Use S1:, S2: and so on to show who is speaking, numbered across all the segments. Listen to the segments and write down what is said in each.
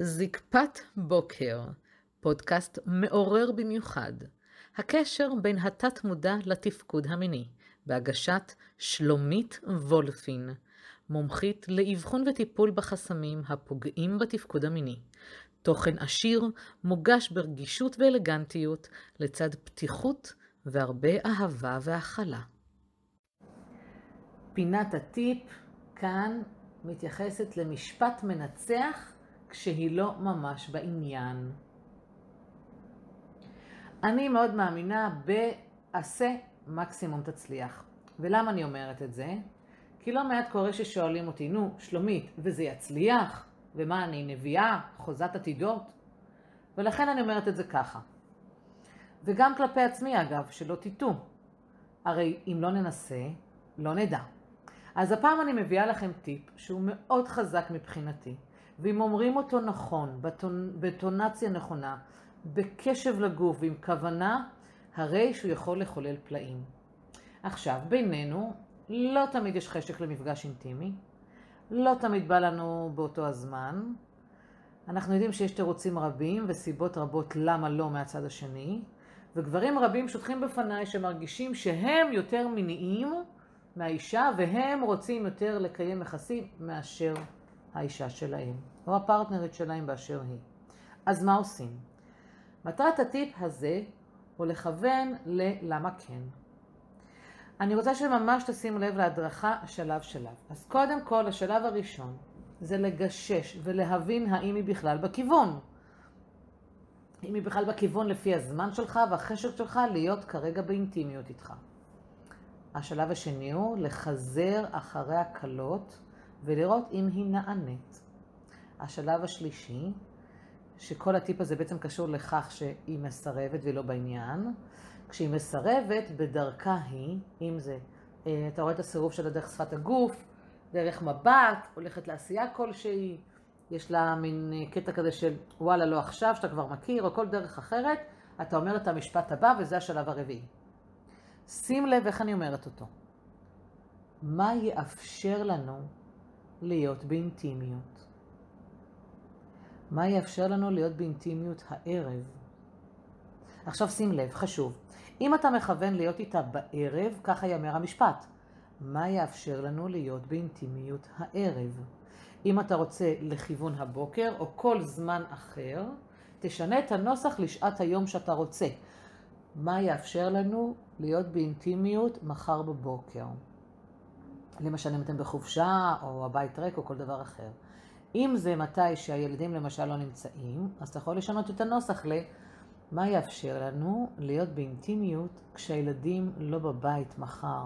S1: זקפת בוקר, פודקאסט מעורר במיוחד. הקשר בין התת-מודע לתפקוד המיני, בהגשת שלומית וולפין, מומחית לאבחון וטיפול בחסמים הפוגעים בתפקוד המיני. תוכן עשיר, מוגש ברגישות ואלגנטיות, לצד פתיחות והרבה אהבה והכלה. פינת הטיפ כאן מתייחסת למשפט מנצח כשהיא לא ממש בעניין. אני מאוד מאמינה בעשה מקסימום תצליח. ולמה אני אומרת את זה? כי לא מעט קורה ששואלים אותי, נו, שלומית, וזה יצליח? ומה, אני נביאה? חוזת עתידות? ולכן אני אומרת את זה ככה. וגם כלפי עצמי, אגב, שלא תטעו. הרי אם לא ננסה, לא נדע. אז הפעם אני מביאה לכם טיפ שהוא מאוד חזק מבחינתי, ואם אומרים אותו נכון, בטונציה נכונה, בקשב לגוף ועם כוונה, הרי שהוא יכול לחולל פלאים. עכשיו, בינינו, לא תמיד יש חשק למפגש אינטימי, לא תמיד בא לנו באותו הזמן. אנחנו יודעים שיש תירוצים רבים וסיבות רבות למה לא מהצד השני, וגברים רבים שוטחים בפניי שמרגישים שהם יותר מיניים מהאישה והם רוצים יותר לקיים יחסים מאשר האישה שלהם, או הפרטנרית שלהם באשר היא. אז מה עושים? מטרת הטיפ הזה הוא לכוון ללמה כן. אני רוצה שממש תשימו לב להדרכה שלב שלב. אז קודם כל, השלב הראשון זה לגשש ולהבין האם היא בכלל בכיוון. אם היא בכלל בכיוון לפי הזמן שלך והחשק שלך להיות כרגע באינטימיות איתך. השלב השני הוא לחזר אחרי הקלות ולראות אם היא נענית. השלב השלישי, שכל הטיפ הזה בעצם קשור לכך שהיא מסרבת ולא בעניין, כשהיא מסרבת, בדרכה היא, אם זה, אה, אתה רואה את הסירוב שלה דרך שפת הגוף, דרך מבט, הולכת לעשייה כלשהי, יש לה מין אה, קטע כזה של וואלה לא עכשיו, שאתה כבר מכיר, או כל דרך אחרת, אתה אומר את המשפט הבא וזה השלב הרביעי. שים לב איך אני אומרת אותו. מה יאפשר לנו להיות באינטימיות? מה יאפשר לנו להיות באינטימיות הערב? עכשיו שים לב, חשוב. אם אתה מכוון להיות איתה בערב, ככה יאמר המשפט. מה יאפשר לנו להיות באינטימיות הערב? אם אתה רוצה לכיוון הבוקר או כל זמן אחר, תשנה את הנוסח לשעת היום שאתה רוצה. מה יאפשר לנו להיות באינטימיות מחר בבוקר? למשל אם אתם בחופשה או הבית ריק או כל דבר אחר. אם זה מתי שהילדים למשל לא נמצאים, אז אתה יכול לשנות את הנוסח ל... מה יאפשר לנו להיות באינטימיות כשהילדים לא בבית מחר,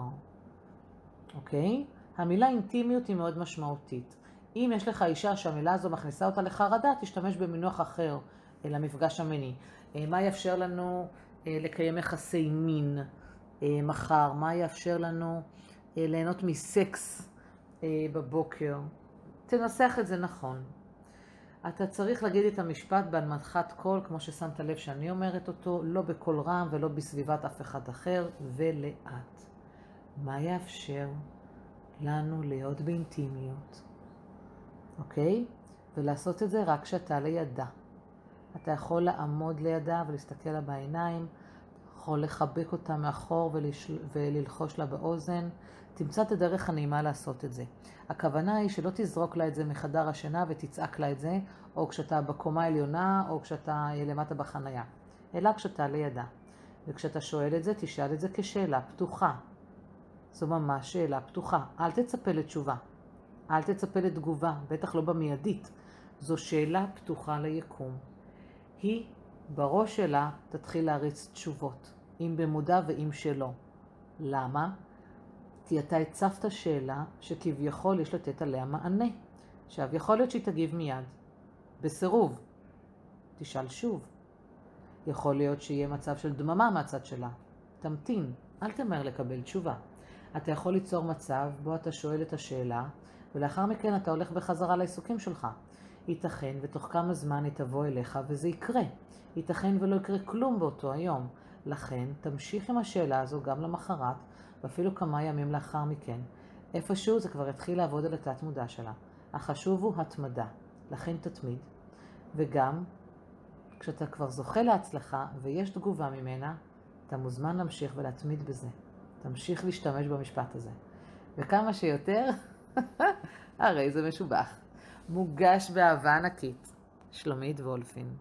S1: אוקיי? המילה אינטימיות היא מאוד משמעותית. אם יש לך אישה שהמילה הזו מכניסה אותה לחרדה, תשתמש במינוח אחר למפגש המיני. אה, מה יאפשר לנו אה, לקיים יחסי מין אה, מחר? מה יאפשר לנו ליהנות מסקס בבוקר? תנסח את זה נכון. אתה צריך להגיד את המשפט בהנמכת קול, כמו ששמת לב שאני אומרת אותו, לא בקול רם ולא בסביבת אף אחד אחר, ולאט. מה יאפשר לנו להיות באינטימיות, אוקיי? ולעשות את זה רק כשאתה לידה. אתה יכול לעמוד לידה ולהסתכל לה בעיניים, יכול לחבק אותה מאחור ולשל... וללחוש לה באוזן. תמצא את הדרך הנעימה לעשות את זה. הכוונה היא שלא תזרוק לה את זה מחדר השינה ותצעק לה את זה, או כשאתה בקומה העליונה, או כשאתה למטה בחנייה, אלא כשאתה לידה. וכשאתה שואל את זה, תשאל את זה כשאלה פתוחה. זו ממש שאלה פתוחה. אל תצפה לתשובה. אל תצפה לתגובה, בטח לא במיידית. זו שאלה פתוחה ליקום. היא, בראש שלה, תתחיל להריץ תשובות, אם במודע ואם שלא. למה? כי אתה הצפת שאלה שכביכול יש לתת עליה מענה. עכשיו, יכול להיות שהיא תגיב מיד, בסירוב. תשאל שוב. יכול להיות שיהיה מצב של דממה מהצד שלה. תמתין, אל תמהר לקבל תשובה. אתה יכול ליצור מצב בו אתה שואל את השאלה, ולאחר מכן אתה הולך בחזרה לעיסוקים שלך. ייתכן ותוך כמה זמן היא תבוא אליך וזה יקרה. ייתכן ולא יקרה כלום באותו היום. לכן, תמשיך עם השאלה הזו גם למחרת, ואפילו כמה ימים לאחר מכן. איפשהו זה כבר יתחיל לעבוד על התת מודע שלה. החשוב הוא התמדה, לכן תתמיד. וגם, כשאתה כבר זוכה להצלחה ויש תגובה ממנה, אתה מוזמן להמשיך ולהתמיד בזה. תמשיך להשתמש במשפט הזה. וכמה שיותר, הרי זה משובח. מוגש באהבה ענקית. שלומית וולפין